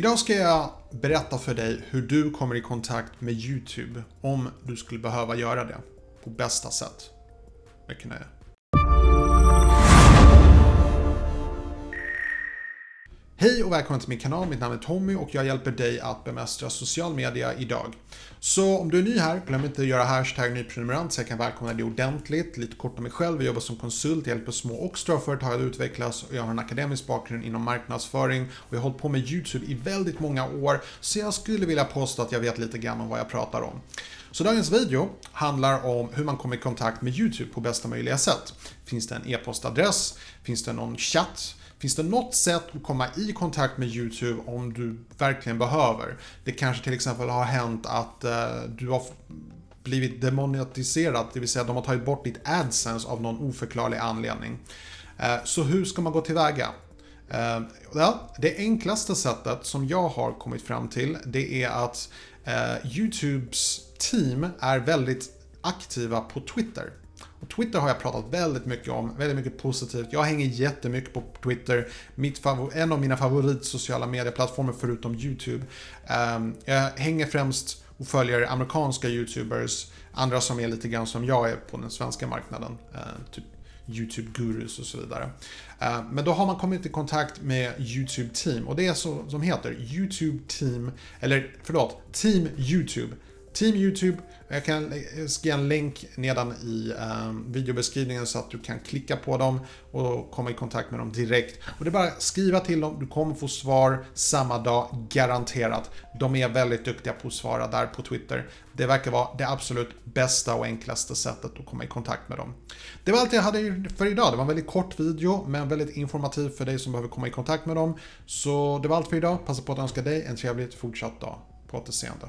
Idag ska jag berätta för dig hur du kommer i kontakt med YouTube om du skulle behöva göra det på bästa sätt. Mycket nöje. Hej och välkommen till min kanal, mitt namn är Tommy och jag hjälper dig att bemästra social media idag. Så om du är ny här, glöm inte att göra hashtag nyprenumerant så jag kan välkomna dig ordentligt. Lite kort om mig själv, jag jobbar som konsult, hjälper små och stora företag att utvecklas och jag har en akademisk bakgrund inom marknadsföring och jag har hållit på med YouTube i väldigt många år så jag skulle vilja påstå att jag vet lite grann om vad jag pratar om. Så dagens video handlar om hur man kommer i kontakt med YouTube på bästa möjliga sätt. Finns det en e-postadress? Finns det någon chatt? Finns det något sätt att komma i kontakt med YouTube om du verkligen behöver? Det kanske till exempel har hänt att eh, du har blivit demonetiserad, det vill säga de har tagit bort ditt AdSense av någon oförklarlig anledning. Eh, så hur ska man gå tillväga? Eh, det enklaste sättet som jag har kommit fram till det är att YouTubes team är väldigt aktiva på Twitter. Twitter har jag pratat väldigt mycket om, väldigt mycket positivt. Jag hänger jättemycket på Twitter. Mitt en av mina favorit sociala medieplattformar förutom YouTube. Um, jag hänger främst och följer amerikanska YouTubers, andra som är lite grann som jag är på den svenska marknaden. Uh, typ YouTube-gurus och så vidare. Uh, men då har man kommit i kontakt med YouTube Team och det är så som heter YouTube Team, eller förlåt, Team YouTube. Team YouTube. Jag kan skriva en länk nedan i eh, videobeskrivningen så att du kan klicka på dem och komma i kontakt med dem direkt. Och det är bara att skriva till dem, du kommer få svar samma dag, garanterat. De är väldigt duktiga på att svara där på Twitter. Det verkar vara det absolut bästa och enklaste sättet att komma i kontakt med dem. Det var allt jag hade för idag. Det var en väldigt kort video, men väldigt informativ för dig som behöver komma i kontakt med dem. Så det var allt för idag. Passa på att önska dig en trevlig fortsatt dag. På återseende.